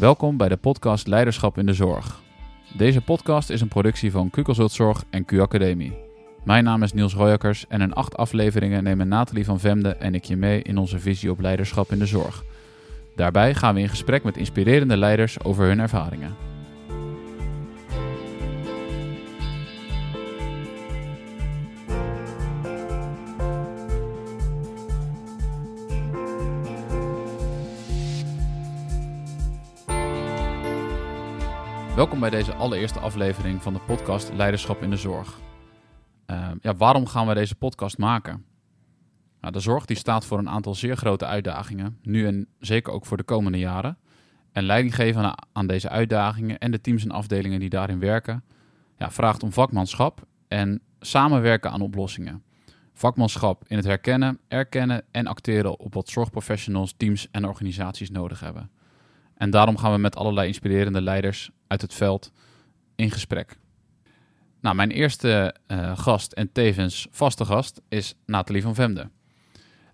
Welkom bij de podcast Leiderschap in de Zorg. Deze podcast is een productie van Q Zorg en Q Academie. Mijn naam is Niels Royakkers en in acht afleveringen nemen Nathalie van Vemde en ik je mee in onze visie op leiderschap in de zorg. Daarbij gaan we in gesprek met inspirerende leiders over hun ervaringen. Welkom bij deze allereerste aflevering van de podcast Leiderschap in de Zorg. Uh, ja, waarom gaan we deze podcast maken? Nou, de zorg die staat voor een aantal zeer grote uitdagingen, nu en zeker ook voor de komende jaren. En leiding geven aan, aan deze uitdagingen en de teams en afdelingen die daarin werken, ja, vraagt om vakmanschap en samenwerken aan oplossingen. Vakmanschap in het herkennen, erkennen en acteren op wat zorgprofessionals, teams en organisaties nodig hebben. En daarom gaan we met allerlei inspirerende leiders uit het veld in gesprek. Nou, mijn eerste uh, gast en tevens vaste gast is Nathalie van Vemde.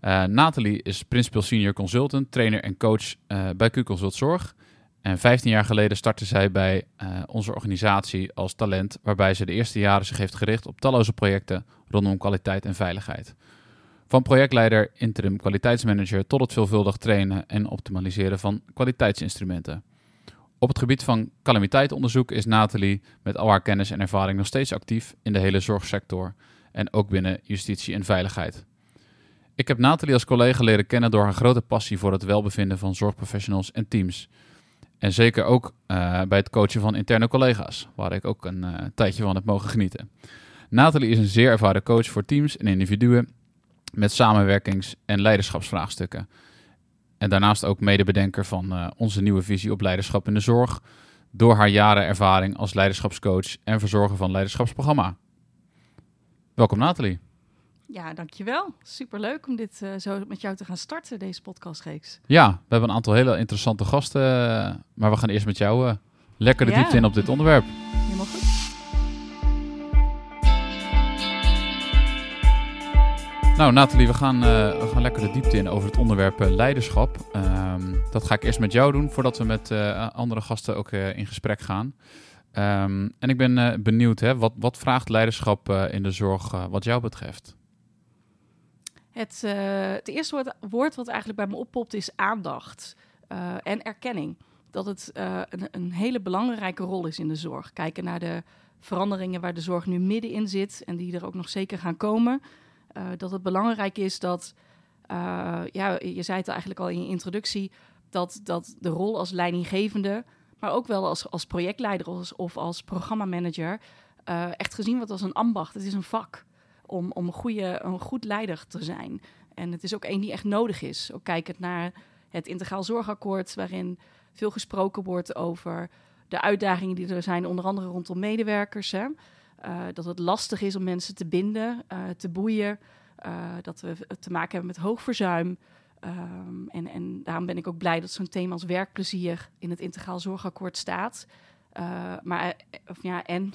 Uh, Nathalie is Principal Senior Consultant, trainer en coach uh, bij Q-Consult Zorg. En 15 jaar geleden startte zij bij onze organisatie als talent, waarbij ze de eerste jaren zich heeft gericht op talloze projecten rondom kwaliteit en veiligheid. Van projectleider, interim kwaliteitsmanager tot het veelvuldig trainen en optimaliseren van kwaliteitsinstrumenten. Op het gebied van calamiteitenonderzoek is Nathalie met al haar kennis en ervaring nog steeds actief in de hele zorgsector en ook binnen justitie en veiligheid. Ik heb Nathalie als collega leren kennen door haar grote passie voor het welbevinden van zorgprofessionals en teams. En zeker ook uh, bij het coachen van interne collega's, waar ik ook een uh, tijdje van heb mogen genieten. Nathalie is een zeer ervaren coach voor teams en individuen met samenwerkings- en leiderschapsvraagstukken. En daarnaast ook medebedenker van uh, onze nieuwe visie op leiderschap in de zorg. Door haar jaren ervaring als leiderschapscoach en verzorger van leiderschapsprogramma. Welkom Nathalie. Ja, dankjewel. Superleuk om dit uh, zo met jou te gaan starten, deze podcastreeks. Ja, we hebben een aantal hele interessante gasten. Maar we gaan eerst met jou uh, lekker de ja. diepte in op dit onderwerp. Helemaal goed. Nou, Nathalie, we gaan, uh, we gaan lekker de diepte in over het onderwerp uh, leiderschap. Um, dat ga ik eerst met jou doen, voordat we met uh, andere gasten ook in gesprek gaan. Um, en ik ben benieuwd, hè, wat, wat vraagt leiderschap in de zorg wat jou betreft? Het, het eerste woord, woord, wat eigenlijk bij me oppopt is aandacht en erkenning. Dat het een, een hele belangrijke rol is in de zorg. Kijken naar de veranderingen waar de zorg nu middenin zit en die er ook nog zeker gaan komen. Uh, dat het belangrijk is dat, uh, ja, je zei het eigenlijk al in je introductie, dat, dat de rol als leidinggevende, maar ook wel als, als projectleider of als, programmamanager, uh, echt gezien wordt als een ambacht. Het is een vak om, om een, goede, een goed leider te zijn. En het is ook één die echt nodig is. Ook kijkend naar het Integraal Zorgakkoord, waarin veel gesproken wordt over de uitdagingen die er zijn, onder andere rondom medewerkers. Hè. Uh, dat het lastig is om mensen te binden, uh, te boeien. Uh, dat we te maken hebben met hoog verzuim. Um, en, en, daarom ben ik ook blij dat zo'n thema als werkplezier in het Integraal Zorgakkoord staat. maar of ja, en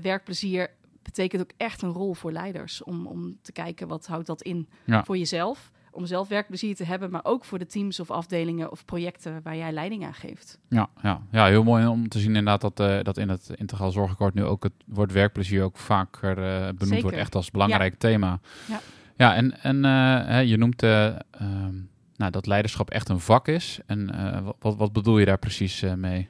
werkplezier betekent ook echt een rol voor leiders. Om, om te kijken wat houdt dat in ja. voor jezelf om zelf werkplezier te hebben, maar ook voor de teams of afdelingen of projecten waar jij leiding aan geeft. Ja, ja, ja heel mooi om te zien inderdaad dat, uh, dat in het integraal zorgakkoord nu ook het woord werkplezier ook vaker uh, benoemd Zeker. wordt, echt als belangrijk ja. thema. Ja, ja en, en uh, je noemt ehm, nou, dat leiderschap echt een vak is. En wat, wat bedoel je daar precies mee?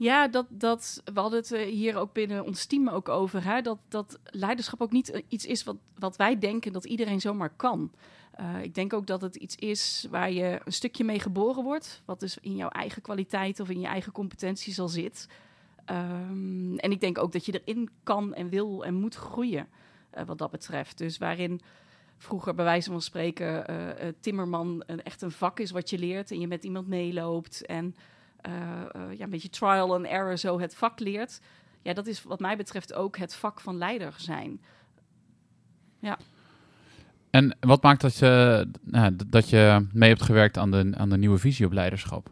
Ja, dat, dat, we hadden het hier ook binnen ons team ook over. Hè? Dat, dat leiderschap ook niet iets is wat, wat wij denken dat iedereen zomaar kan. Uh, ik denk ook dat het iets is waar je een stukje mee geboren wordt. Wat dus in jouw eigen kwaliteit of in je eigen competenties al zit. Um, en ik denk ook dat je erin kan en wil en moet groeien wat dat betreft. Dus waarin vroeger bij wijze van spreken uh, timmerman echt een vak is wat je leert en je met iemand meeloopt en ja, een beetje trial and error zo het vak leert. Ja, dat is wat mij betreft ook het vak van leider zijn. Ja. En wat maakt dat je, nou, dat je mee hebt gewerkt aan de, aan de nieuwe visie op leiderschap?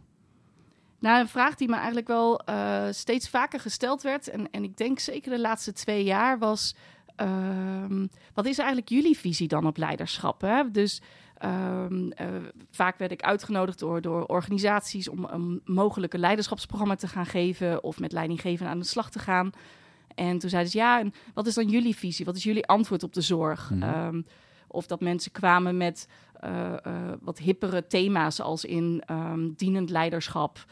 Nou, een vraag die me eigenlijk wel uh, steeds vaker gesteld werd, en, en ik denk zeker de laatste twee jaar, was: uh, wat is eigenlijk jullie visie dan op leiderschap? Hè? Dus Ehm, eh, vaak werd ik uitgenodigd door, door organisaties om een mogelijke leiderschapsprogramma te gaan geven of met leidinggevenden aan de slag te gaan. En toen zeiden ze, ja, en wat is dan jullie visie? Wat is jullie antwoord op de zorg? Mhm. Ehm, of dat mensen kwamen met eh, eh, wat hippere thema's als in ehm, dienend leiderschap.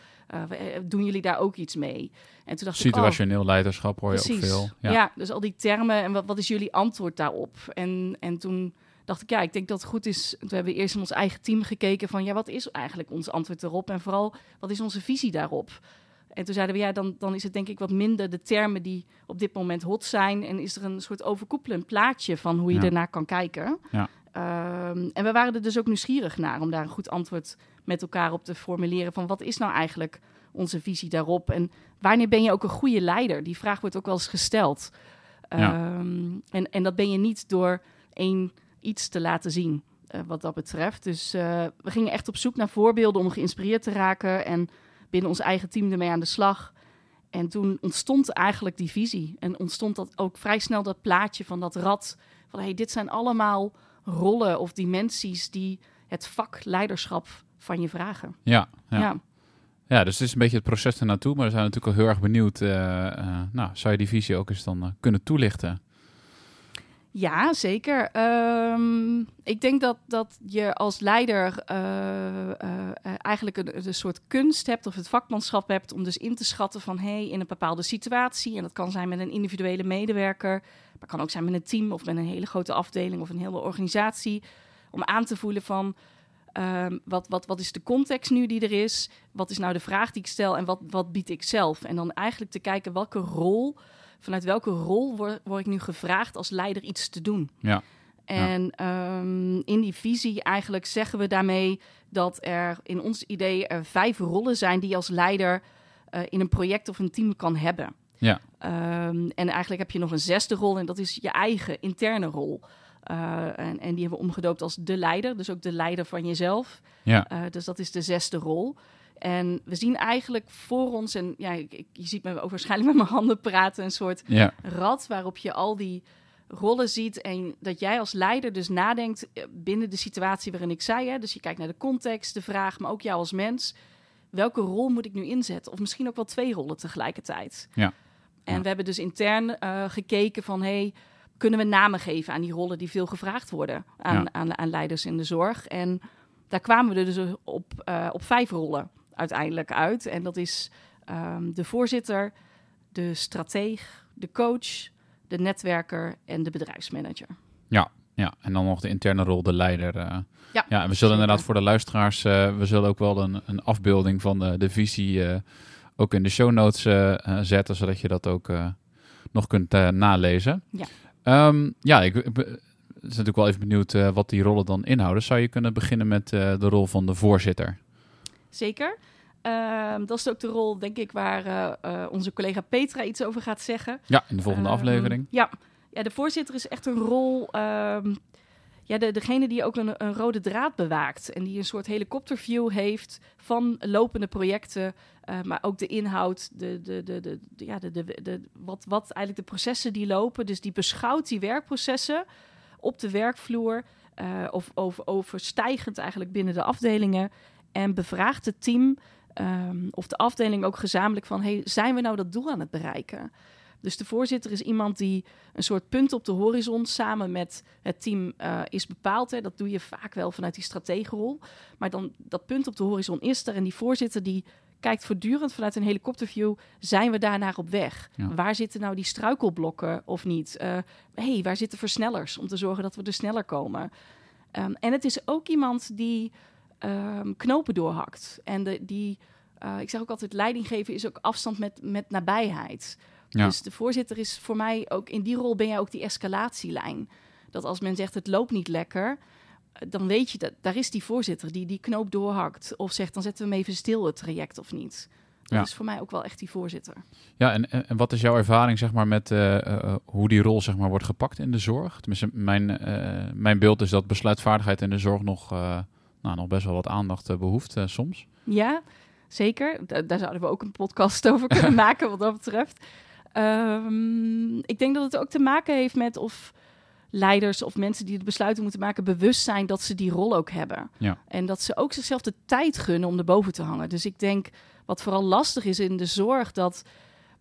Doen jullie daar ook iets mee? En toen dacht ik, oh, Situationeel leiderschap hoor je Precies. ook veel. Ja. dus al die termen en wat, wat is jullie antwoord daarop? En, en toen dacht ik, ja, ik denk dat het goed is. Toen hebben we eerst in ons eigen team gekeken van, ja, wat is eigenlijk ons antwoord erop? En vooral, wat is onze visie daarop? En toen zeiden we, ja, dan, dan is het denk ik wat minder de termen die op dit moment hot zijn. En is er een soort overkoepelend plaatje van hoe je Ja. ernaar kan kijken. Ja. Ehm, en we waren er dus ook nieuwsgierig naar om daar een goed antwoord met elkaar op te formuleren. Van wat is nou eigenlijk onze visie daarop? En wanneer ben je ook een goede leider? Die vraag wordt ook wel eens gesteld. Ja. Ehm, en, en dat ben je niet door één iets te laten zien, eh, wat dat betreft. Dus eh, we gingen echt op zoek naar voorbeelden om geïnspireerd te raken. En binnen ons eigen team ermee aan de slag. En toen ontstond eigenlijk die visie. En ontstond dat ook vrij snel dat plaatje van dat rad. Van hey, dit zijn allemaal rollen of dimensies die het vak leiderschap van je vragen. Ja, ja. Ja. Ja, dus het is een beetje het proces ernaartoe. Maar we zijn natuurlijk al heel erg benieuwd. eh, nou, zou je die visie ook eens dan kunnen toelichten? Ja, zeker. Ehm, ik denk dat, dat je als leider eh, eh, eh, eigenlijk een, een soort kunst hebt of het vakmanschap hebt om dus in te schatten van hey, in een bepaalde situatie, en dat kan zijn met een individuele medewerker, maar kan ook zijn met een team of met een hele grote afdeling of een hele organisatie, om aan te voelen van ehm, wat, wat, wat is de context nu die er is, wat is nou de vraag die ik stel en wat, wat bied ik zelf. En dan eigenlijk te kijken welke rol vanuit welke rol word, word ik nu gevraagd als leider iets te doen? Ja. En ehm, in die visie eigenlijk zeggen we daarmee dat er in ons idee er vijf rollen zijn die je als leider eh, in een project of een team kan hebben. Ja. Ehm, en eigenlijk heb je nog een zesde rol en dat is je eigen interne rol. Eh, en, en die hebben we omgedoopt als de leider, dus ook de leider van jezelf. Ja. Eh, dus dat is de zesde rol. En we zien eigenlijk voor ons, en ja, ik, je ziet me ook waarschijnlijk met mijn handen praten, een soort Ja. rad waarop je al die rollen ziet en dat jij als leider dus nadenkt eh, binnen de situatie waarin ik zei. Hè, dus je kijkt naar de context, de vraag, maar ook jou als mens. Welke rol moet ik nu inzetten? Of misschien ook wel twee rollen tegelijkertijd. Ja. En Ja. we hebben dus intern eh, gekeken van, hey, kunnen we namen geven aan die rollen die veel gevraagd worden aan, Ja. aan, aan leiders in de zorg? En daar kwamen we dus op, eh, op vijf rollen uiteindelijk uit. En dat is ehm, de voorzitter, de strateeg, de coach, de netwerker en de bedrijfsmanager. Ja, en dan nog de interne rol, de leider. eh. Ja, ja, en we zullen zeker. inderdaad voor de luisteraars, eh, we zullen ook wel een, een afbeelding van de, de visie eh, ook in de show notes zetten, zodat je dat ook nog kunt nalezen. Ja. Ehm, ja, ik, ik ben natuurlijk wel even benieuwd wat die rollen dan inhouden. Zou je kunnen beginnen met de rol van de voorzitter? Zeker. Ehm, dat is ook de rol, denk ik, waar eh, eh, onze collega Petra iets over gaat zeggen. Ja, in de volgende Ehm, aflevering. Ja. ja, de voorzitter is echt een rol. ehm, ja, de, degene die ook een, een rode draad bewaakt. En die een soort helikopterview heeft van lopende projecten. eh, maar ook de inhoud, de, de, de, de, ja, de, de, de, wat, wat eigenlijk de processen die lopen. Dus die beschouwt die werkprocessen op de werkvloer. of over, overstijgend eigenlijk binnen de afdelingen. En bevraagt het team ehm, of de afdeling ook gezamenlijk van... Hey, zijn we nou dat doel aan het bereiken? Dus de voorzitter is iemand die een soort punt op de horizon samen met het team eh, is bepaald. Hè. Dat doe je vaak wel vanuit die strategenrol. Maar dan dat punt op de horizon is er. En die voorzitter die kijkt voortdurend vanuit een helikopterview. Zijn we daarnaar op weg? Ja. Waar zitten nou die struikelblokken of niet? Eh hey, waar zitten versnellers om te zorgen dat we er sneller komen? Ehm, en het is ook iemand die ehm, knopen doorhakt. En de, die, eh, ik zeg ook altijd, leiding geven is ook afstand met, met nabijheid. Ja. Dus de voorzitter is voor mij ook, in die rol ben jij ook die escalatielijn. Dat als men zegt het loopt niet lekker, eh, dan weet je dat daar is die voorzitter die die knoop doorhakt. Of zegt dan zetten we hem even stil het traject of niet. Dat Ja. is voor mij ook wel echt die voorzitter. Ja, en, en wat is jouw ervaring zeg maar, met eh, hoe die rol zeg maar, wordt gepakt in de zorg? Tenminste, mijn, mijn beeld is dat besluitvaardigheid in de zorg nog, nou, nog best wel wat aandacht eh, behoeft eh, soms. Ja, zeker. Da- daar zouden we ook een podcast over kunnen maken wat dat betreft. Ehm, ik denk dat het ook te maken heeft met of leiders of mensen die de besluiten moeten maken bewust zijn dat ze die rol ook hebben. Ja. En dat ze ook zichzelf de tijd gunnen om erboven te hangen. Dus ik denk wat vooral lastig is in de zorg dat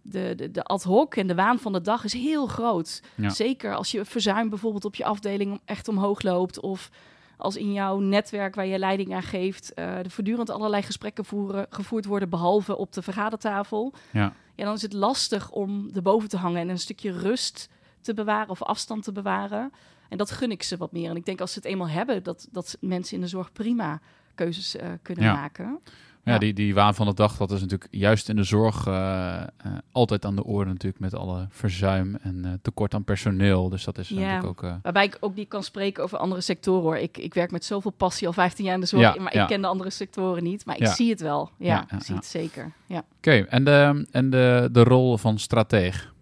de, de, de ad hoc en de waan van de dag is heel groot. Ja. Zeker als je verzuim bijvoorbeeld op je afdeling echt omhoog loopt of als in jouw netwerk waar je leiding aan geeft, eh er voortdurend allerlei gesprekken voeren, gevoerd worden, behalve op de vergadertafel. Ja. Ja, dan is het lastig om erboven te hangen en een stukje rust te bewaren of afstand te bewaren. En dat gun ik ze wat meer. En ik denk als ze het eenmaal hebben, dat, dat mensen in de zorg prima keuzes eh, kunnen Ja. maken. Ja, die, die waan van de dag, dat is natuurlijk juist in de zorg eh, eh, altijd aan de orde natuurlijk met alle verzuim en eh, tekort aan personeel. Dus dat is Ja. natuurlijk ook... Waarbij ik ook niet kan spreken over andere sectoren hoor. Ik, ik werk met zoveel passie al 15 jaar in de zorg, maar ik ken de andere sectoren niet. Maar ik zie het wel. Ja, ik zie het zeker. Ja. Oké, en, de, en de, de rol van strateeg?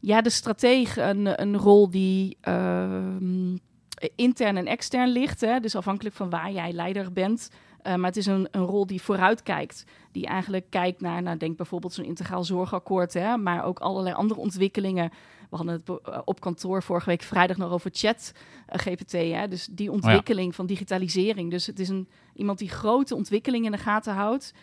Ja, de strateeg, een, een rol die ehm, intern en extern ligt. Hè? Dus afhankelijk van waar jij leider bent. Eh, maar het is een, een rol die vooruitkijkt. Die eigenlijk kijkt naar, nou, denk bijvoorbeeld zo'n integraal zorgakkoord. Hè? Maar ook allerlei andere ontwikkelingen. We hadden het eh, op kantoor vorige week vrijdag nog over chat eh, GPT. Hè? Dus die ontwikkeling van digitalisering. Dus het is een, iemand die grote ontwikkelingen in de gaten houdt.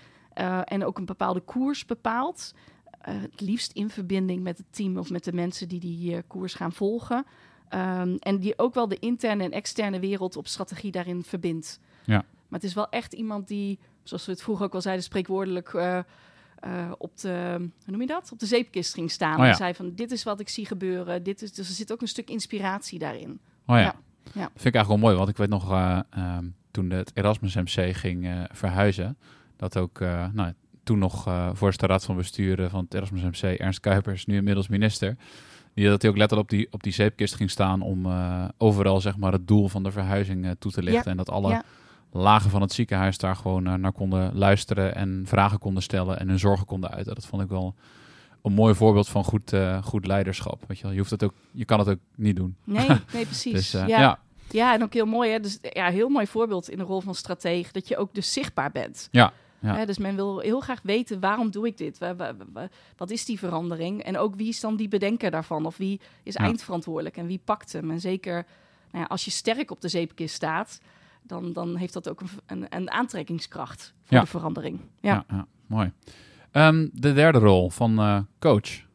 en ook een bepaalde koers bepaalt. Het liefst in verbinding met het team of met de mensen die die koers gaan volgen. Ehm, en die ook wel de interne en externe wereld op strategie daarin verbindt. Ja. Maar het is wel echt iemand die, zoals we het vroeger ook al zeiden, spreekwoordelijk eh, eh, op de, hoe noem je dat? Op de zeepkist ging staan. Oh ja. En zei van, dit is wat ik zie gebeuren. Dit is, dus er zit ook een stuk inspiratie daarin. Oh ja. Ja, ja. Dat vind ik eigenlijk wel mooi, want ik weet nog eh, ehm, toen het Erasmus MC ging verhuizen, dat ook nou, toen nog voorzitter raad van bestuur eh, van het Erasmus MC, Ernst Kuipers, nu inmiddels minister, die dat hij ook letterlijk op die, op die zeepkist ging staan om overal zeg maar het doel van de verhuizing toe te lichten en dat alle ja. Lagen van het ziekenhuis daar gewoon eh, naar konden luisteren en vragen konden stellen en hun zorgen konden uiten. Dat vond ik wel een mooi voorbeeld van goed, eh, goed leiderschap. Weet je, wel. je, hoeft het ook, je kan het ook niet doen. Nee, nee, precies. Dus eh, ja. ja. Ja, en ook heel mooi, hè? Dus ja, heel mooi voorbeeld in de rol van strateeg, dat je ook dus zichtbaar bent. Ja, dus men wil heel graag weten waarom doe ik dit? Wa- wa- wa- Wat is die verandering? En ook wie is dan die bedenker daarvan? Of wie is Ja. eindverantwoordelijk en wie pakt hem? En zeker nou ja, als je sterk op de zeepkist staat, dan, dan heeft dat ook een, een, een aantrekkingskracht voor Ja. de verandering. Ja, Ja, ja, mooi. Ehm, de derde rol van eh, coach.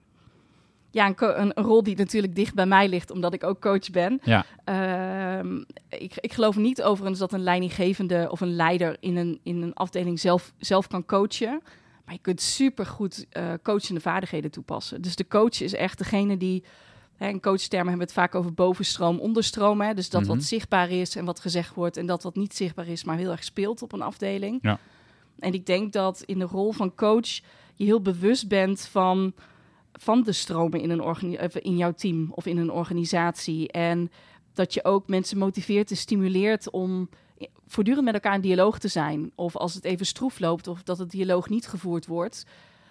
ja een, rol die natuurlijk dicht bij mij ligt, omdat ik ook coach ben. Ja, Ehm, ik, ik geloof niet overigens dat een leidinggevende of een leider in een, in een afdeling zelf, zelf kan coachen. Maar je kunt supergoed eh coachende vaardigheden toepassen. Dus de coach is echt degene die. Hè, in coachtermen hebben we het vaak over bovenstroom, onderstroom. Hè? Dus dat Mhm. wat zichtbaar is en wat gezegd wordt. En dat wat niet zichtbaar is, maar heel erg speelt op een afdeling. Ja. En ik denk dat in de rol van coach je heel bewust bent van, van de stromen in, een of in jouw team of in een organisatie. En dat je ook mensen motiveert en stimuleert om voortdurend met elkaar in dialoog te zijn. Of als het even stroef loopt of dat het dialoog niet gevoerd wordt,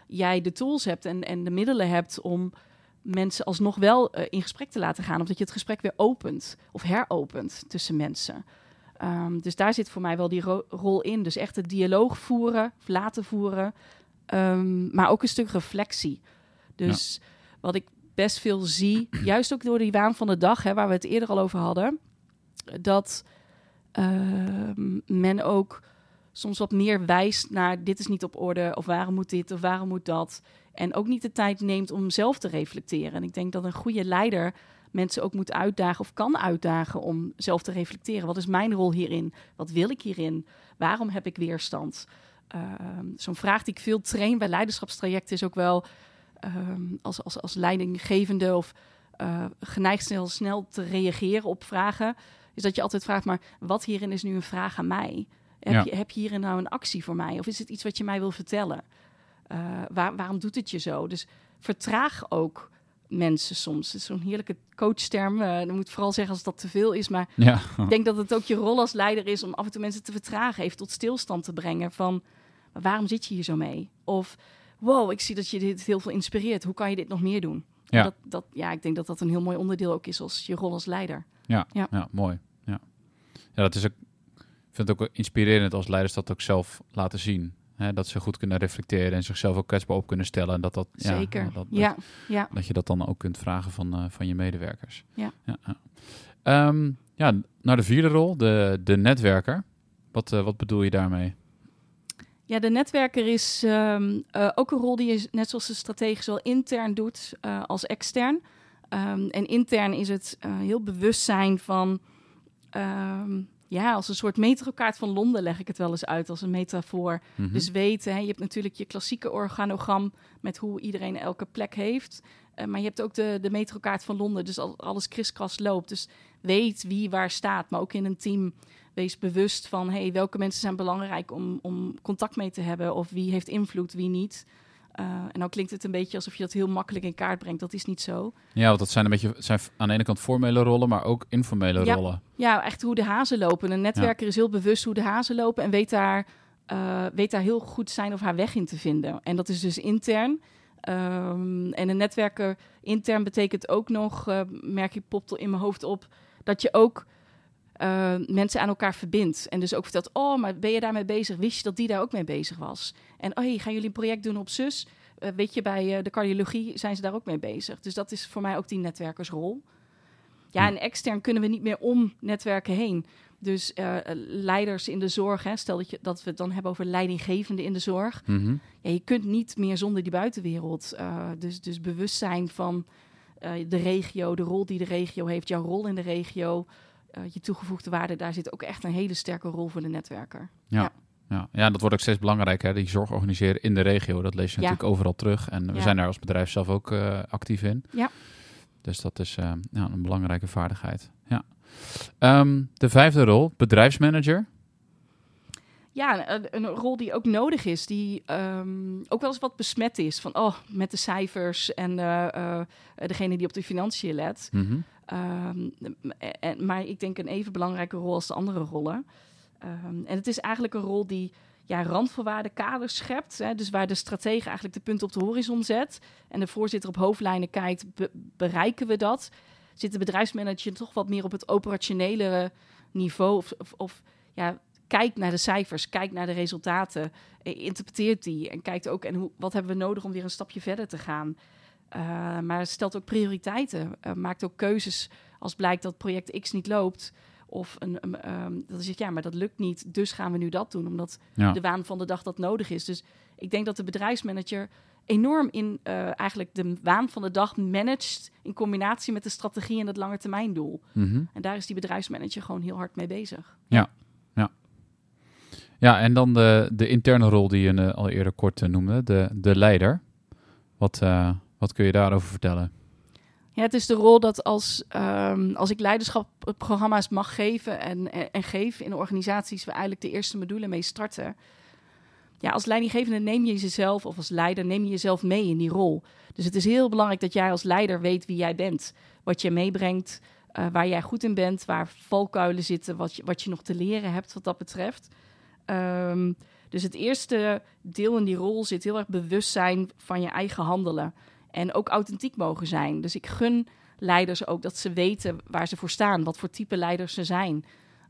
jij de tools hebt en, en de middelen hebt om mensen alsnog wel eh, in gesprek te laten gaan. Of dat je het gesprek weer opent of heropent tussen mensen. Ehm, dus daar zit voor mij wel die ro- rol in. Dus echt het dialoog voeren, of laten voeren. Ehm, maar ook een stuk reflectie. Dus wat ik best veel zie, juist ook door die waan van de dag, hè, waar we het eerder al over hadden, dat ehm, men ook soms wat meer wijst naar dit is niet op orde, of waarom moet dit, of waarom moet dat. En ook niet de tijd neemt om zelf te reflecteren. En ik denk dat een goede leider mensen ook moet uitdagen of kan uitdagen om zelf te reflecteren. Wat is mijn rol hierin? Wat wil ik hierin? Waarom heb ik weerstand? Ehm, Zo'n vraag die ik veel train bij leiderschapstrajecten is ook wel ehm, als, als, als leidinggevende of eh, geneigd snel, snel te reageren op vragen. Is dat je altijd vraagt, maar wat hierin is nu een vraag aan mij? Heb, Ja. je, heb je hierin nou een actie voor mij? Of is het iets wat je mij wil vertellen? Eh, waar, waarom doet het je zo? Dus vertraag ook mensen soms. Het is zo'n heerlijke coachterm. Uh, dan moet ik vooral zeggen als dat te veel is. Maar ja. ik denk dat het ook je rol als leider is om af en toe mensen te vertragen, even tot stilstand te brengen van waarom zit je hier zo mee? Of wow, ik zie dat je dit heel veel inspireert. Hoe kan je dit nog meer doen? En Ja. Dat, dat, ja, ik denk dat dat een heel mooi onderdeel ook is als je rol als leider. Ja, Ja. ja. mooi. Ja. ja, dat is ook, vind het ook wel inspirerend als leiders dat ook zelf laten zien. Hè, dat ze goed kunnen reflecteren en zichzelf ook kwetsbaar op kunnen stellen. En dat, dat, ja, Zeker. dat, dat, ja, ja. dat je dat dan ook kunt vragen van, eh, van je medewerkers. Ja. Ja, ja. Ehm, ja, naar de vierde rol, de, de netwerker. Wat, eh, wat bedoel je daarmee? Ja, de netwerker is ehm, eh, ook een rol die je net zoals de stratege zowel intern doet als extern. Ehm, en intern is het heel bewust zijn van, ja, als een soort metrokaart van Londen leg ik het wel eens uit als een metafoor. Mhm. Dus weten, hè, je hebt natuurlijk je klassieke organogram met hoe iedereen elke plek heeft. Eh, maar je hebt ook de, de metrokaart van Londen, dus al, alles kriskras loopt. Dus weet wie waar staat, maar ook in een team wees bewust van hey, welke mensen zijn belangrijk om, om contact mee te hebben of wie heeft invloed, wie niet. Uh, en dan klinkt het een beetje alsof je dat heel makkelijk in kaart brengt. Dat is niet zo. Ja, want dat zijn een beetje zijn aan de ene kant formele rollen, maar ook informele Ja. rollen. Ja, echt hoe de hazen lopen. Een netwerker is heel bewust hoe de hazen lopen en weet daar, eh, weet daar heel goed zijn of haar weg in te vinden. En dat is dus intern. Ehm, en een netwerker intern betekent ook nog, eh, merk ik popt in mijn hoofd op, dat je ook eh, mensen aan elkaar verbindt. En dus ook vertelt, oh, maar ben je daarmee bezig? Wist je dat die daar ook mee bezig was? En oh, hey, gaan jullie een project doen op zus? Eh, weet je, bij eh, de cardiologie zijn ze daar ook mee bezig. Dus dat is voor mij ook die netwerkersrol. Ja, en extern kunnen we niet meer om netwerken heen. Dus leiders in de zorg, hè, stel dat, je, dat we het dan hebben over leidinggevenden in de zorg. Mhm. Ja, je kunt niet meer zonder die buitenwereld. Dus, dus bewustzijn van de regio, de rol die de regio heeft, jouw rol in de regio, eh, je toegevoegde waarde, daar zit ook echt een hele sterke rol voor de netwerker. Ja, ja, dat wordt ook steeds belangrijker. Die zorg organiseren in de regio. Dat lees je Ja. natuurlijk overal terug. En we Ja. zijn daar als bedrijf zelf ook eh, actief in. Ja. Dus dat is eh, ja, een belangrijke vaardigheid. Ja. Ehm, de vijfde rol, bedrijfsmanager. Ja, een, een rol die ook nodig is, die ehm, ook wel eens wat besmet is. Van, oh, met de cijfers en degene die op de financiën let. Mhm. Ehm, en, maar ik denk een even belangrijke rol als de andere rollen. Ehm, en het is eigenlijk een rol die ja, randvoorwaarden, kaders schept. Hè, dus waar de stratege eigenlijk de punten op de horizon zet en de voorzitter op hoofdlijnen kijkt, be- bereiken we dat? Zit de bedrijfsmanager toch wat meer op het operationele niveau? Of, of, ja, kijkt naar de cijfers, kijkt naar de resultaten, eh, interpreteert die en kijkt ook en wat hebben we nodig om weer een stapje verder te gaan. Uh, maar stelt ook prioriteiten, uh, maakt ook keuzes als blijkt dat project X niet loopt. Of een, um, um, dat is het, ja, maar dat lukt niet, dus gaan we nu dat doen, omdat Ja. de waan van de dag dat nodig is. Dus ik denk dat de bedrijfsmanager enorm in uh, eigenlijk de waan van de dag managt in combinatie met de strategie en het langetermijndoel. Mhm. En daar is die bedrijfsmanager gewoon heel hard mee bezig. Ja, ja. Ja, en dan de, de interne rol die je al eerder kort noemde, de, de leider. Wat, uh, wat kun je daarover vertellen? Ja, het is de rol dat als, um, als ik leiderschapprogramma's mag geven en, en, en geef in organisaties waar eigenlijk de eerste module mee starten. Ja, als leidinggevende neem je jezelf, of als leider neem je jezelf mee in die rol. Dus het is heel belangrijk dat jij als leider weet wie jij bent. Wat je meebrengt, uh, waar jij goed in bent, waar valkuilen zitten, wat je, wat je nog te leren hebt wat dat betreft. Um, dus het eerste deel in die rol zit heel erg bewustzijn van je eigen handelen. En ook authentiek mogen zijn. Dus ik gun leiders ook dat ze weten waar ze voor staan, wat voor type leiders ze zijn.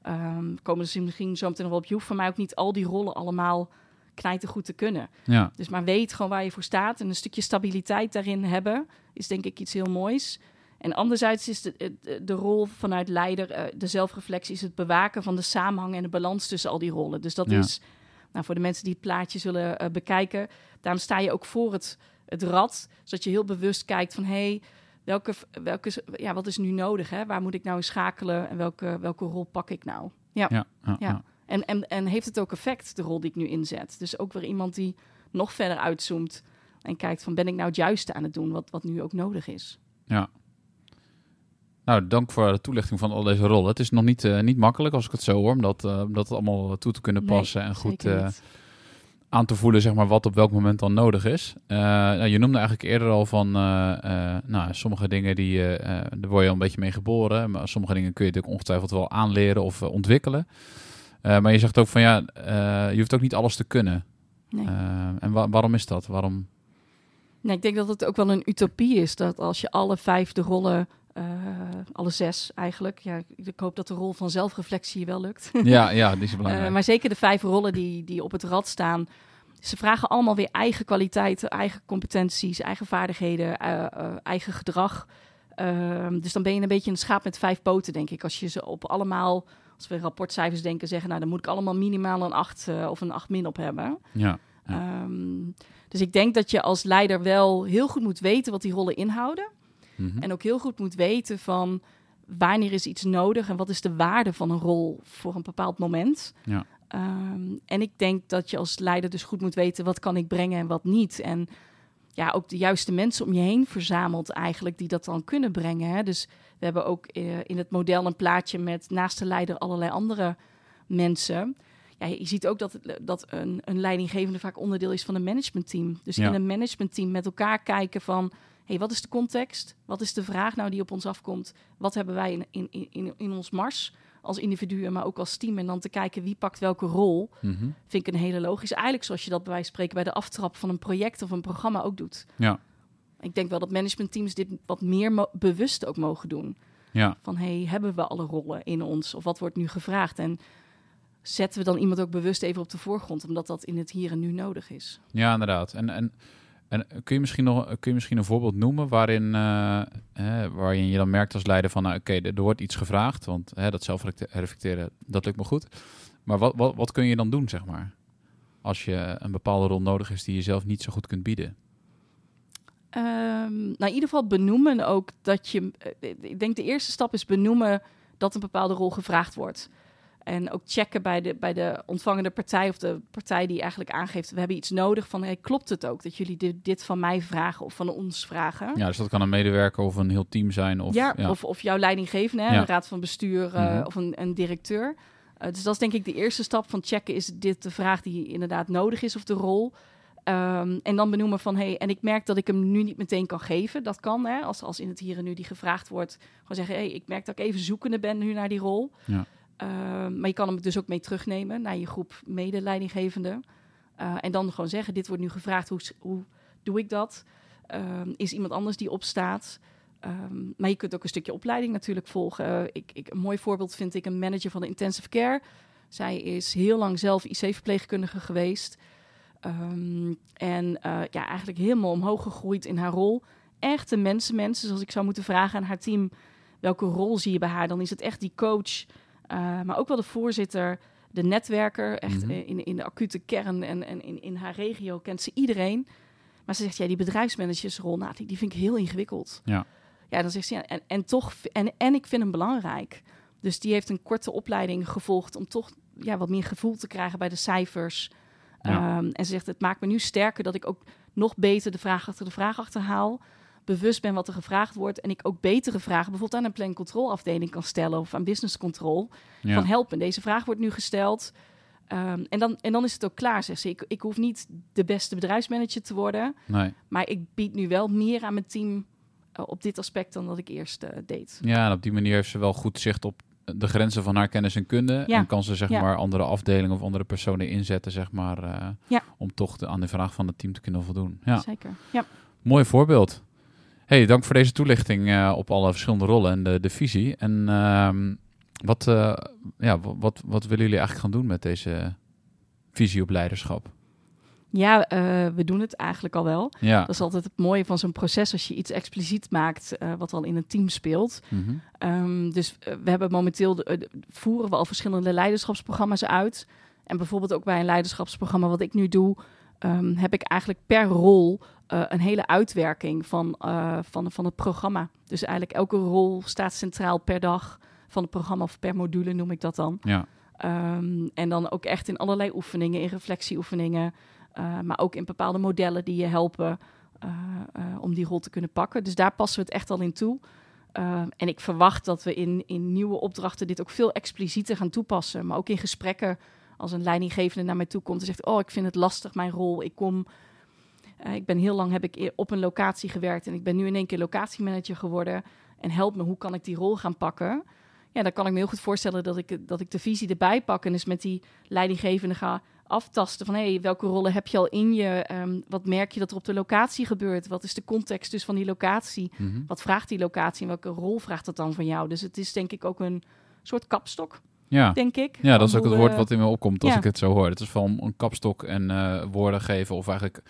Um, komen ze misschien zo meteen nog wel op. Je hoeft van mij ook niet al die rollen allemaal knijten goed te kunnen. Ja. Dus maar weet gewoon waar je voor staat en een stukje stabiliteit daarin hebben is denk ik iets heel moois. En anderzijds is de, de, de rol vanuit leider, uh, de zelfreflectie, is het bewaken van de samenhang en de balans tussen al die rollen. Dus dat Ja. is, nou, voor de mensen die het plaatje zullen uh, bekijken, daarom sta je ook voor het, het rad, zodat je heel bewust kijkt van, hé, hey, welke, welke, ja, wat is nu nodig? Hè? Waar moet ik nou in schakelen en welke, welke rol pak ik nou? Ja. Ja, ja, Ja. ja. En, en, en heeft het ook effect, de rol die ik nu inzet? Dus ook weer iemand die nog verder uitzoomt en kijkt van, ben ik nou het juiste aan het doen, wat, wat nu ook nodig is? Ja. Nou, dank voor de toelichting van al deze rollen. Het is nog niet, uh, niet makkelijk als ik het zo hoor, om dat, uh, om dat allemaal toe te kunnen passen nee, en goed niet. Aan te voelen zeg maar, wat op welk moment dan nodig is. Uh, nou, je noemde eigenlijk eerder al van nou, sommige dingen die daar word je al een beetje mee geboren, maar sommige dingen kun je natuurlijk ongetwijfeld wel aanleren of ontwikkelen. Maar je zegt ook van ja, je hoeft ook niet alles te kunnen. Nee. En wa waarom is dat? Waarom? Nee, ik denk dat het ook wel een utopie is dat als je alle vijf de rollen, alle zes eigenlijk, ja, ik hoop dat de rol van zelfreflectie wel lukt. Ja, ja, die is belangrijk. maar zeker de vijf rollen die, die op het rad staan, ze vragen allemaal weer eigen kwaliteiten, eigen competenties, eigen vaardigheden, eh, eh, eigen gedrag. Ehm, dus dan ben je een beetje een schaap met vijf poten, denk ik. Als je ze op allemaal, als we rapportcijfers denken, zeggen, nou dan moet ik allemaal minimaal een 8 of een 8 min op hebben. Ja. Ehm, dus ik denk dat je als leider wel heel goed moet weten wat die rollen inhouden. Mhm. En ook heel goed moet weten van wanneer is iets nodig en wat is de waarde van een rol voor een bepaald moment. Ja. Ehm, en ik denk dat je als leider dus goed moet weten wat kan ik brengen en wat niet. En ja, ook de juiste mensen om je heen verzamelt eigenlijk die dat dan kunnen brengen. Hè. Dus we hebben ook eh, in het model een plaatje met naast de leider allerlei andere mensen. Ja, je ziet ook dat, dat een, een leidinggevende vaak onderdeel is van een managementteam. Dus Ja. in een managementteam met elkaar kijken van... hey, wat is de context? Wat is de vraag nou die op ons afkomt? Wat hebben wij in, in, in, in ons mars als individuen, maar ook als team? En dan te kijken wie pakt welke rol, Mhm. vind ik een hele logisch. Eigenlijk zoals je dat bij wijze van spreken bij de aftrap van een project of een programma ook doet. Ja. Ik denk wel dat managementteams dit wat meer bewust ook mogen doen. Ja. Van hey, hebben we alle rollen in ons? Of wat wordt nu gevraagd? En zetten we dan iemand ook bewust even op de voorgrond, omdat dat in het hier en nu nodig is? Ja, inderdaad. En, en, en kun, je misschien nog, kun je misschien een voorbeeld noemen waarin, eh, hè, waarin je dan merkt als leider van, nou, oké, er wordt iets gevraagd, want hè, dat zelfreflecteren, dat lukt me goed. Maar wat, wat, wat kun je dan doen, zeg maar? Als je een bepaalde rol nodig is die je zelf niet zo goed kunt bieden. Ehm, nou, in ieder geval benoemen ook dat je. eh, Ik denk de eerste stap is benoemen dat een bepaalde rol gevraagd wordt. En ook checken bij de, bij de ontvangende partij of de partij die eigenlijk aangeeft: we hebben iets nodig. Van hey, klopt het ook dat jullie dit, dit van mij vragen of van ons vragen? Ja, dus dat kan een medewerker of een heel team zijn. Of, ja, ja. Of, of jouw leidinggevende, hè, Ja. een raad van bestuur eh, Mhm. of een, een directeur. Eh, dus dat is denk ik de eerste stap van checken: is dit de vraag die inderdaad nodig is of de rol? Ehm, en dan benoemen van, hey, en ik merk dat ik hem nu niet meteen kan geven. Dat kan, hè, als, als in het hier en nu die gevraagd wordt. Gewoon zeggen, hey, ik merk dat ik even zoekende ben nu naar die rol. Ja. Ehm, maar je kan hem dus ook mee terugnemen naar je groep medeleidinggevenden. Eh, en dan gewoon zeggen, dit wordt nu gevraagd, hoe, hoe doe ik dat? Ehm, is iemand anders die opstaat? Ehm, maar je kunt ook een stukje opleiding natuurlijk volgen. Ik, ik, een mooi voorbeeld vind ik een manager van de intensive care. Zij is heel lang zelf IC-verpleegkundige geweest. En eh, ja, eigenlijk helemaal omhoog gegroeid in haar rol. Echt een mensenmens. Dus als ik zou moeten vragen aan haar team... welke rol zie je bij haar? Dan is het echt die coach. Eh, maar ook wel de voorzitter, de netwerker. Echt Mhm. in, in de acute kern en, en in, in haar regio kent ze iedereen. Maar ze zegt, ja, die bedrijfsmanagersrol, nou, die, die vind ik heel ingewikkeld. Ja. Ja, dan zegt ze, ja, en, en toch, en, en ik vind hem belangrijk. Dus die heeft een korte opleiding gevolgd om toch ja, wat meer gevoel te krijgen bij de cijfers. Ja. Ehm, en ze zegt, het maakt me nu sterker dat ik ook nog beter de vraag achter de vraag achterhaal. Bewust ben wat er gevraagd wordt. En ik ook betere vragen bijvoorbeeld aan een plan control afdeling kan stellen. Of aan business control. Ja. Van help me, deze vraag wordt nu gesteld. Ehm, en, dan, en dan is het ook klaar, zegt ze. Ik, ik hoef niet de beste bedrijfsmanager te worden. Nee. Maar ik bied nu wel meer aan mijn team eh, op dit aspect dan dat ik eerst eh, deed. Ja, en op die manier heeft ze wel goed zicht op de grenzen van haar kennis en kunde. Ja. En kan ze zeg Ja. maar andere afdelingen of andere personen inzetten, zeg maar, eh, Ja. om toch de, aan de vraag van het team te kunnen voldoen. Ja, Zeker. Ja. mooi voorbeeld. Hey, dank voor deze toelichting eh, op alle verschillende rollen en de, de visie. En ehm, wat, eh, ja, wat, wat, willen jullie eigenlijk gaan doen met deze visie op leiderschap? Ja, eh, we doen het eigenlijk al wel. Ja. Dat is altijd het mooie van zo'n proces als je iets expliciet maakt wat al in een team speelt. Mhm. Ehm, dus we hebben momenteel de- voeren we al verschillende leiderschapsprogramma's uit. En bijvoorbeeld ook bij een leiderschapsprogramma wat ik nu doe, ehm, heb ik eigenlijk per rol eh, een hele uitwerking van, eh, van, van het programma. Dus eigenlijk elke rol staat centraal per dag van het programma of per module noem ik dat dan. Ja. Ehm, en dan ook echt in allerlei oefeningen, in reflectieoefeningen, eh, maar ook in bepaalde modellen die je helpen om die rol te kunnen pakken. Dus daar passen we het echt al in toe. Ehm, en ik verwacht dat we in, in nieuwe opdrachten dit ook veel explicieter gaan toepassen. Maar ook in gesprekken, als een leidinggevende naar mij toe komt en zegt: Oh, ik vind het lastig, mijn rol. Ik kom. eh, ik ben heel lang heb ik e- op een locatie gewerkt en ik ben nu in één keer locatiemanager geworden. En help me, hoe kan ik die rol gaan pakken? Ja, dan kan ik me heel goed voorstellen dat ik, dat ik de visie erbij pak en dus met die leidinggevende ga aftasten van hey, welke rollen heb je al in je? Ehm, wat merk je dat er op de locatie gebeurt? Wat is de context dus van die locatie? Mhm. Wat vraagt die locatie en welke rol vraagt dat dan van jou? Dus het is denk ik ook een soort kapstok Ja. denk ik. Ja, dat is ook het woord eh, wat in me opkomt als ja. ik het zo hoor. Het is van een kapstok en eh, woorden geven of eigenlijk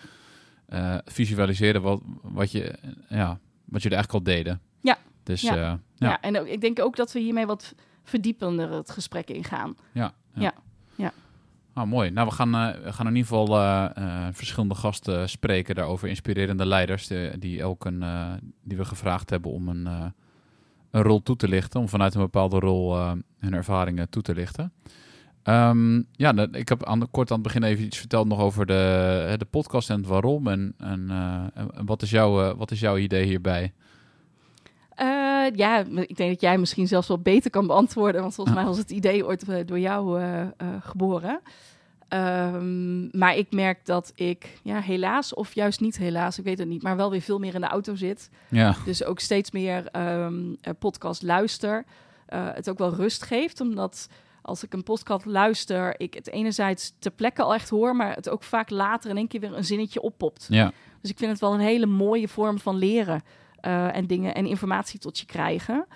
eh, visualiseren wat, wat, je, ja, wat jullie eigenlijk al deden. Ja. Dus Ja. ja, Ja. ja, en ook- ik denk ook dat we hiermee wat verdiepender het gesprek ingaan. ja, Ja. Ja. Ah, mooi. Nou, we gaan, we gaan in ieder geval verschillende gasten spreken daarover. Inspirerende leiders die, die elk een, die we gevraagd hebben om een, een rol toe te lichten. Om vanuit een bepaalde rol eh, hun ervaringen toe te lichten. Ehm, ja, ik heb aan, kort aan het begin even iets verteld nog over de, de podcast en het waarom. En, en, eh, en wat, is jouw, eh, wat is jouw idee hierbij? Ja, ik denk dat jij misschien zelfs wel beter kan beantwoorden. Want volgens mij was het idee ooit door jou geboren. Ehm, maar ik merk dat ik, ja, helaas of juist niet helaas, ik weet het niet, maar wel weer veel meer in de auto zit. Ja, Dus ook steeds meer ehm, eh, podcast luister. Eh, het ook wel rust geeft, omdat als ik een podcast luister, ik het enerzijds ter plekke al echt hoor, maar het ook vaak later in één keer weer een zinnetje oppopt. ja, Dus ik vind het wel een hele mooie vorm van leren eh, en dingen en informatie tot je krijgen.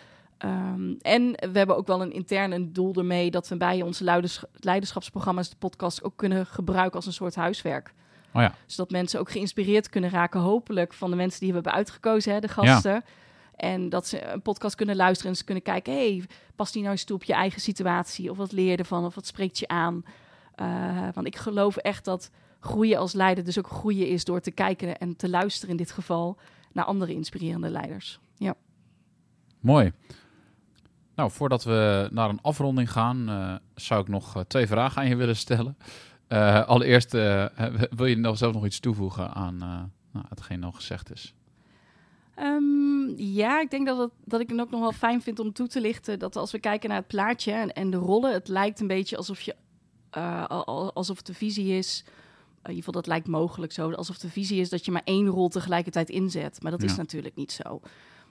Ehm, en we hebben ook wel een intern een doel ermee dat we bij onze leiders- leiderschapsprogramma's de podcast ook kunnen gebruiken als een soort huiswerk. Oh ja. Zodat mensen ook geïnspireerd kunnen raken, hopelijk van de mensen die we hebben uitgekozen, hè, de gasten. En dat ze een podcast kunnen luisteren en ze kunnen kijken, hey, past die nou eens toe op je eigen situatie? Of wat leer je ervan? Of wat spreekt je aan? Eh, want ik geloof echt dat groeien als leider dus ook groeien is door te kijken en te luisteren in dit geval naar andere inspirerende leiders. Ja. mooi. Nou, voordat we naar een afronding gaan, eh, zou ik nog eh, twee vragen aan je willen stellen. Eh, allereerst, wil je nog zelf nog iets toevoegen aan nou, hetgeen al gezegd is? Ehm, ja, ik denk dat, het, dat ik het ook nog wel fijn vind om toe te lichten dat als we kijken naar het plaatje en, en de rollen, het lijkt een beetje alsof je al- al- alsof de visie is. In ieder geval, dat lijkt mogelijk zo. Alsof de visie is dat je maar één rol tegelijkertijd inzet. Maar dat is natuurlijk niet zo.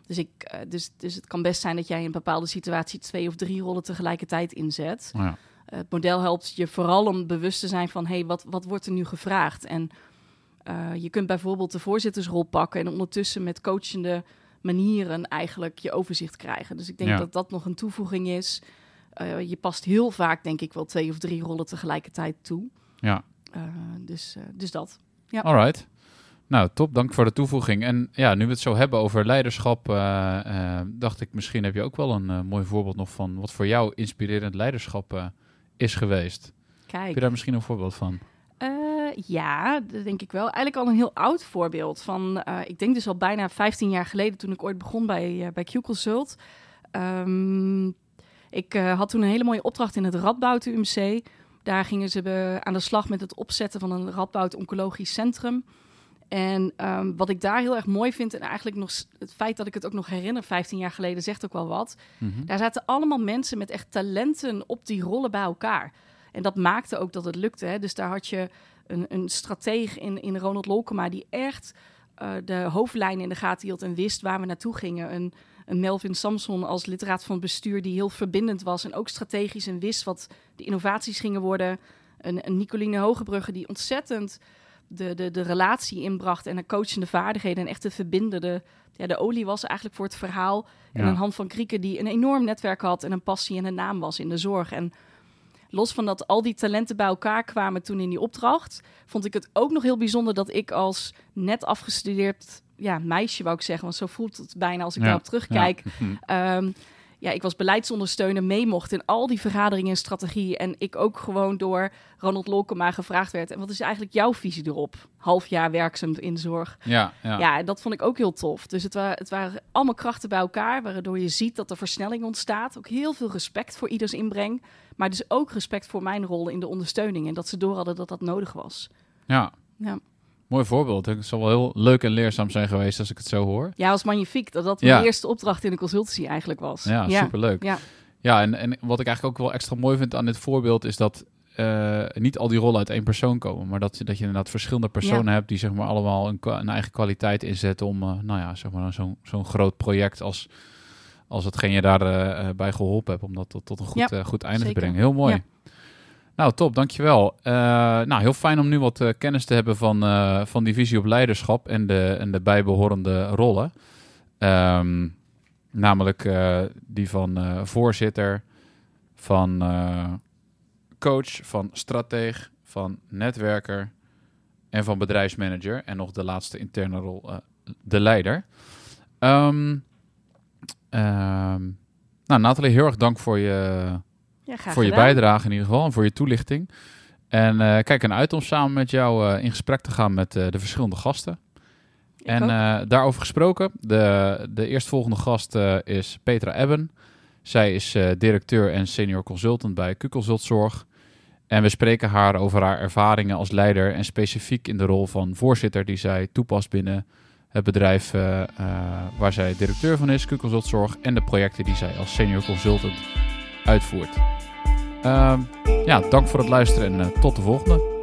Dus, ik, eh, dus, dus het kan best zijn dat jij in een bepaalde situatie twee of drie rollen tegelijkertijd inzet. Ja. Eh, het model helpt je vooral om bewust te zijn van... hé, hey, wat, wat wordt er nu gevraagd? En eh, je kunt bijvoorbeeld de voorzittersrol pakken... en ondertussen met coachende manieren eigenlijk je overzicht krijgen. Dus ik denk Ja. dat dat nog een toevoeging is. Je past heel vaak, denk ik, wel twee of drie rollen tegelijkertijd toe. ja. Dus, dus dat. Alright. Nou, top. Dank voor de toevoeging. En ja, nu we het zo hebben over leiderschap, eh, eh, dacht ik misschien heb je ook wel een eh, mooi voorbeeld nog van wat voor jou inspirerend leiderschap is geweest. Heb Kijk. je daar misschien een voorbeeld van? Ja, dat denk ik wel. Eigenlijk al een heel oud voorbeeld van, ik denk dus al bijna 15 jaar geleden toen ik ooit begon bij, bij Q-Consult. Ehm, ik had toen een hele mooie opdracht in het Radboud UMC. Daar gingen ze aan de slag met het opzetten van een Radboud Oncologisch Centrum. En um, wat ik daar heel erg mooi vind, en eigenlijk nog het feit dat ik het ook nog herinner, 15 jaar geleden, zegt ook wel wat. Mhm. Daar zaten allemaal mensen met echt talenten op die rollen bij elkaar. En dat maakte ook dat het lukte. Hè? Dus daar had je een, een strateeg in, in Ronald Lolkema die echt uh, de hoofdlijnen in de gaten hield en wist waar we naartoe gingen. Een, een Melvin Samson als literaat van bestuur die heel verbindend was en ook strategisch en wist wat de innovaties gingen worden. Een, een Nicoline Hogebrugge die ontzettend de, de, de relatie inbracht en de coachende vaardigheden en echt de verbindende. Ja, de olie was eigenlijk voor het verhaal. En Ja. een hand van Krieken die een enorm netwerk had en een passie en een naam was in de zorg. En los van dat al die talenten bij elkaar kwamen toen in die opdracht, vond ik het ook nog heel bijzonder dat ik als net afgestudeerd ja, meisje, wou ik zeggen, want zo voelt het bijna als ik Ja, daarop terugkijk. Ja. Ehm, ja, ik was beleidsondersteuner, mee mocht in al die vergaderingen en strategie. En ik ook gewoon door Ronald Lolkema gevraagd werd. En wat is eigenlijk jouw visie erop? Half jaar werkzaam in de zorg. Ja, ja. Ja, en dat vond ik ook heel tof. Dus het, wa het waren allemaal krachten bij elkaar, waardoor je ziet dat er versnelling ontstaat. Ook heel veel respect voor ieders inbreng. Maar dus ook respect voor mijn rol in de ondersteuning. En dat ze door hadden dat dat nodig was. ja. Ja, Mooi voorbeeld. Het zal wel heel leuk en leerzaam zijn geweest als ik het zo hoor. ja was magnifiek dat dat Ja. mijn eerste opdracht in de consultancy eigenlijk was. Ja, superleuk. Ja, Ja, en, en wat ik eigenlijk ook wel extra mooi vind aan dit voorbeeld is dat eh, niet al die rollen uit één persoon komen, maar dat, je- dat je inderdaad verschillende personen hebt die zeg maar allemaal een, een eigen kwaliteit inzetten om, eh, nou ja, zeg maar zo'n zo'n groot project als, als hetgeen je daarbij bij bij geholpen hebt, om dat tot, tot een goed, Ja, eh, goed einde zeker. te brengen. Heel mooi. Ja. Nou, top, dankjewel. Eh nou, heel fijn om nu wat eh, kennis te hebben van, eh, van die visie op leiderschap en de, en de bijbehorende rollen. Ehm, namelijk die van voorzitter, van coach, van strateeg, van netwerker en van bedrijfsmanager. En nog de laatste interne rol, de leider. Ehm, nou, Nathalie, heel erg dank voor je, Ja, graag voor je bijdrage in ieder geval en voor je toelichting. En eh kijk ernaar uit om samen met jou eh, in gesprek te gaan met eh, de verschillende gasten. Ik en daarover gesproken, de, de eerstvolgende gast is Petra Ebben. Zij is directeur en senior consultant bij Q-Consult Zorg. En we spreken haar over haar ervaringen als leider en specifiek in de rol van voorzitter die zij toepast binnen het bedrijf waar zij directeur van is, Q-Consult Zorg, en de projecten die zij als senior consultant uitvoert. Ehm, ja, dank voor het luisteren en eh, tot de volgende.